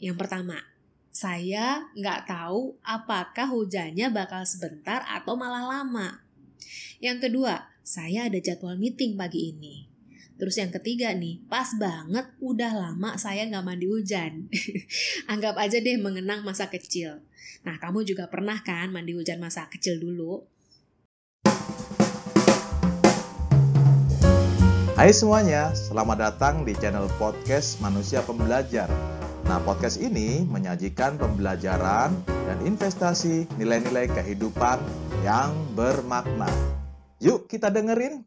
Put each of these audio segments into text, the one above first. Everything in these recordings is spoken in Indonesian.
Yang pertama, saya nggak tahu apakah hujannya bakal sebentar atau malah lama. Yang kedua, saya ada jadwal meeting pagi ini. Terus yang ketiga nih, pas banget udah lama saya nggak mandi hujan. Anggap aja deh mengenang masa kecil. Nah, kamu juga pernah kan mandi hujan masa kecil dulu? Hai semuanya, selamat datang di channel podcast Manusia Pembelajar. Nah, podcast ini menyajikan pembelajaran dan investasi nilai-nilai kehidupan yang bermakna. Yuk kita dengerin.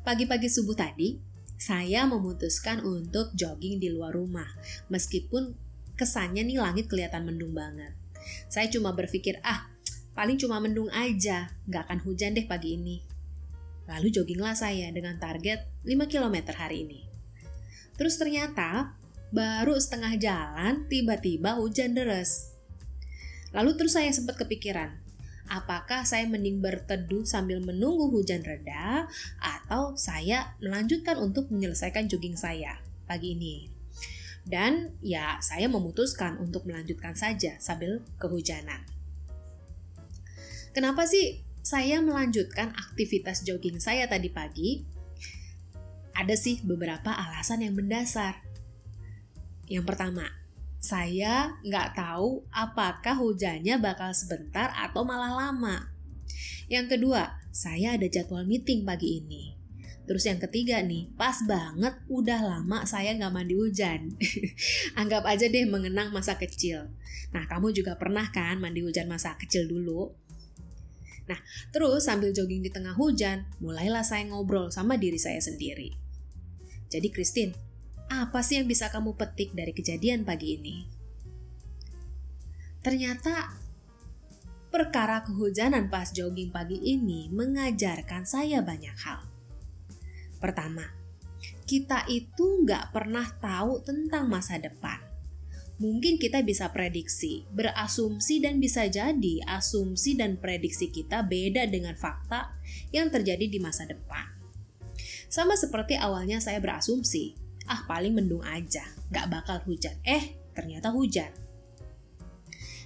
Pagi-pagi subuh tadi, saya memutuskan untuk jogging di luar rumah, meskipun kesannya nih langit kelihatan mendung banget. Saya cuma berpikir, ah, paling cuma mendung aja, nggak akan hujan deh pagi ini. Lalu jogginglah saya dengan target 5 km hari ini. Terus ternyata, baru setengah jalan, tiba-tiba hujan deras. Lalu terus saya sempat kepikiran, apakah saya mending berteduh sambil menunggu hujan reda atau saya melanjutkan untuk menyelesaikan jogging saya pagi ini. Dan ya saya memutuskan untuk melanjutkan saja sambil kehujanan. Kenapa sih saya melanjutkan aktivitas jogging saya tadi pagi? Ada sih beberapa alasan yang mendasar. Yang pertama, saya nggak tahu apakah hujannya bakal sebentar atau malah lama. Yang kedua, saya ada jadwal meeting pagi ini. Terus yang ketiga nih, pas banget udah lama saya nggak mandi hujan. Anggap aja deh mengenang masa kecil. Nah, kamu juga pernah kan mandi hujan masa kecil dulu? Nah, terus sambil jogging di tengah hujan, mulailah saya ngobrol sama diri saya sendiri. Jadi Christine, apa sih yang bisa kamu petik dari kejadian pagi ini? Ternyata perkara kehujanan pas jogging pagi ini mengajarkan saya banyak hal. Pertama, kita itu nggak pernah tahu tentang masa depan. Mungkin kita bisa prediksi, berasumsi dan bisa jadi asumsi dan prediksi kita beda dengan fakta yang terjadi di masa depan. Sama seperti awalnya saya berasumsi ah paling mendung aja, gak bakal hujan. Eh, ternyata hujan.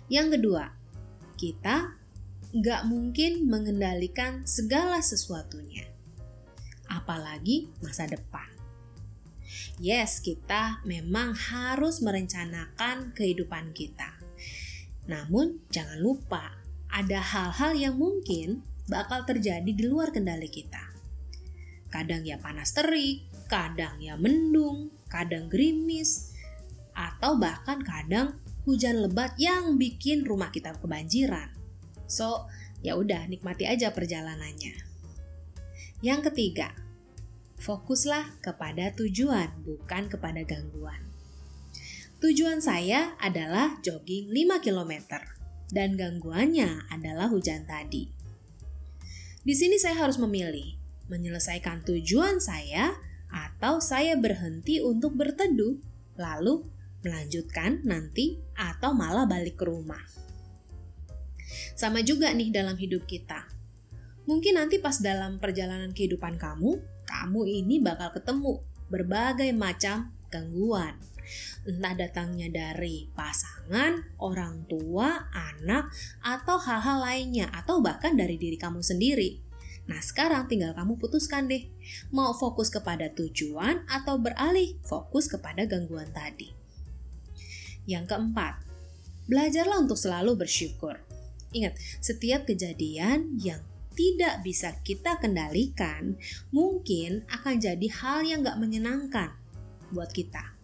Yang kedua, kita gak mungkin mengendalikan segala sesuatunya. Apalagi masa depan. Yes, kita memang harus merencanakan kehidupan kita. Namun, jangan lupa, ada hal-hal yang mungkin bakal terjadi di luar kendali kita. Kadang ya panas terik, kadang ya mendung, kadang gerimis, atau bahkan kadang hujan lebat yang bikin rumah kita kebanjiran. So, ya udah nikmati aja perjalanannya. Yang ketiga, fokuslah kepada tujuan, bukan kepada gangguan. Tujuan saya adalah jogging 5 km dan gangguannya adalah hujan tadi. Di sini saya harus memilih menyelesaikan tujuan saya atau saya berhenti untuk berteduh, lalu melanjutkan nanti atau malah balik ke rumah. Sama juga nih dalam hidup kita. Mungkin nanti pas dalam perjalanan kehidupan kamu, kamu ini bakal ketemu berbagai macam gangguan. Entah datangnya dari pasangan, orang tua, anak, atau hal-hal lainnya, atau bahkan dari diri kamu sendiri. Nah, sekarang tinggal kamu putuskan deh, mau fokus kepada tujuan atau beralih fokus kepada gangguan tadi. Yang keempat, belajarlah untuk selalu bersyukur. Ingat, setiap kejadian yang tidak bisa kita kendalikan mungkin akan jadi hal yang gak menyenangkan buat kita.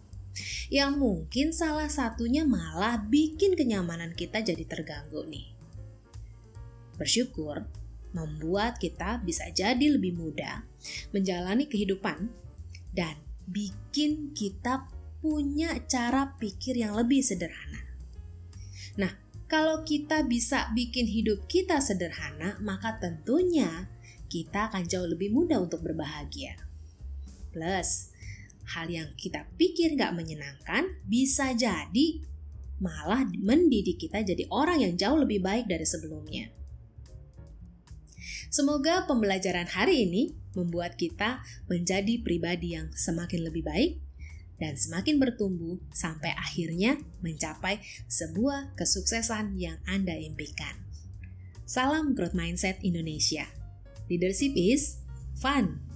Yang mungkin salah satunya malah bikin kenyamanan kita jadi terganggu nih. Bersyukur membuat kita bisa jadi lebih mudah menjalani kehidupan dan bikin kita punya cara pikir yang lebih sederhana. Nah, kalau kita bisa bikin hidup kita sederhana, maka tentunya kita akan jauh lebih mudah untuk berbahagia. Plus, hal yang kita pikir gak menyenangkan bisa jadi malah mendidik kita jadi orang yang jauh lebih baik dari sebelumnya. Semoga pembelajaran hari ini membuat kita menjadi pribadi yang semakin lebih baik dan semakin bertumbuh sampai akhirnya mencapai sebuah kesuksesan yang Anda impikan. Salam Growth Mindset Indonesia. Leadership is fun.